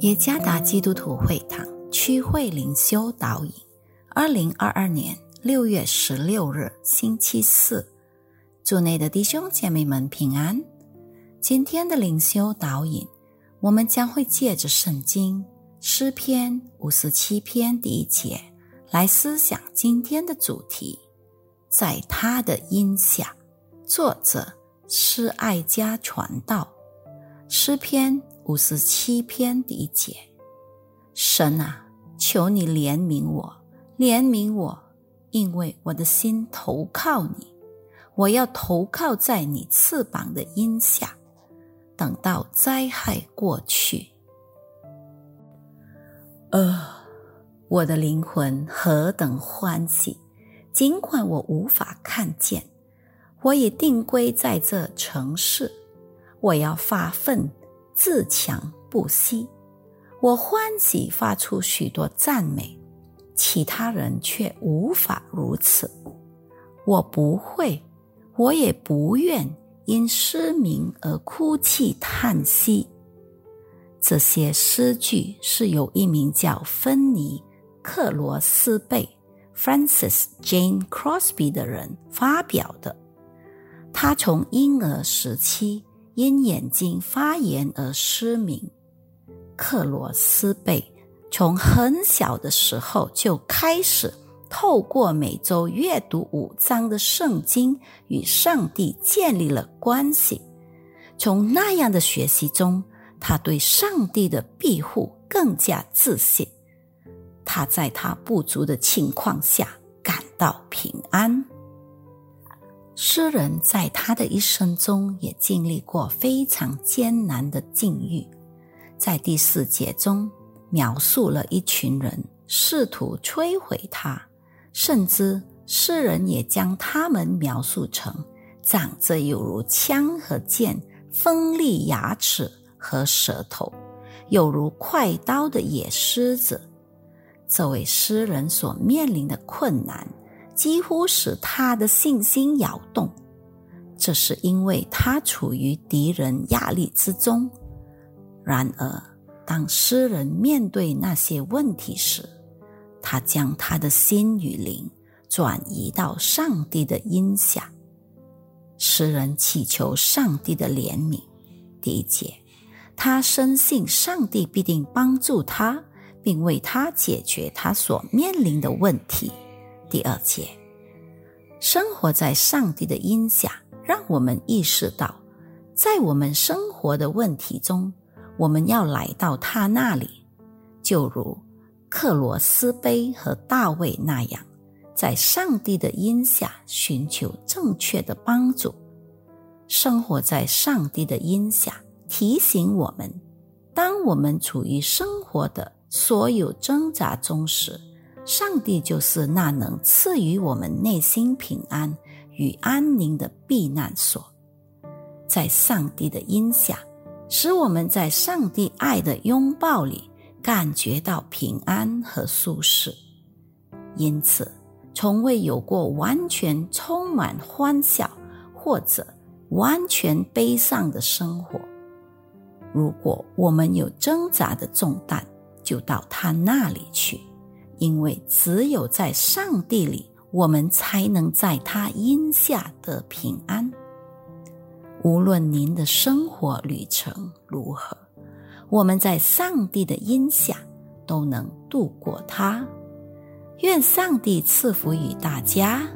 耶加达基督徒会堂区会灵修导引，二零二二年六月十六日星期四，主内的弟兄姐妹们平安。今天的灵修导引，我们将会借着圣经诗篇五十七篇第一节来思想今天的主题。在他的荫下，作者施爱家传道，诗篇。五十七篇第一节，神啊，求你怜悯我，怜悯我，因为我的心投靠你，我要投靠在你翅膀的荫下，等到灾害过去。呃，我的灵魂何等欢喜！尽管我无法看见，我也定归在这城市，我要发奋。自强不息，我欢喜发出许多赞美，其他人却无法如此。我不会，我也不愿因失明而哭泣叹息。这些诗句是由一名叫芬尼·克罗斯贝 （Francis Jane Crosby） 的人发表的。他从婴儿时期。因眼睛发炎而失明，克罗斯贝从很小的时候就开始透过每周阅读五章的圣经与上帝建立了关系。从那样的学习中，他对上帝的庇护更加自信。他在他不足的情况下感到平安。诗人在他的一生中也经历过非常艰难的境遇，在第四节中描述了一群人试图摧毁他，甚至诗人也将他们描述成长着有如枪和剑、锋利牙齿和舌头，有如快刀的野狮子。这位诗人所面临的困难。几乎使他的信心摇动，这是因为他处于敌人压力之中。然而，当诗人面对那些问题时，他将他的心与灵转移到上帝的荫下。诗人祈求上帝的怜悯，第一节，他深信上帝必定帮助他，并为他解决他所面临的问题。第二节，生活在上帝的荫下，让我们意识到，在我们生活的问题中，我们要来到他那里，就如克罗斯碑和大卫那样，在上帝的荫下寻求正确的帮助。生活在上帝的荫下，提醒我们，当我们处于生活的所有挣扎中时。上帝就是那能赐予我们内心平安与安宁的避难所，在上帝的荫下，使我们在上帝爱的拥抱里感觉到平安和舒适。因此，从未有过完全充满欢笑或者完全悲伤的生活。如果我们有挣扎的重担，就到他那里去。因为只有在上帝里，我们才能在他荫下得平安。无论您的生活旅程如何，我们在上帝的荫下都能度过它。愿上帝赐福于大家。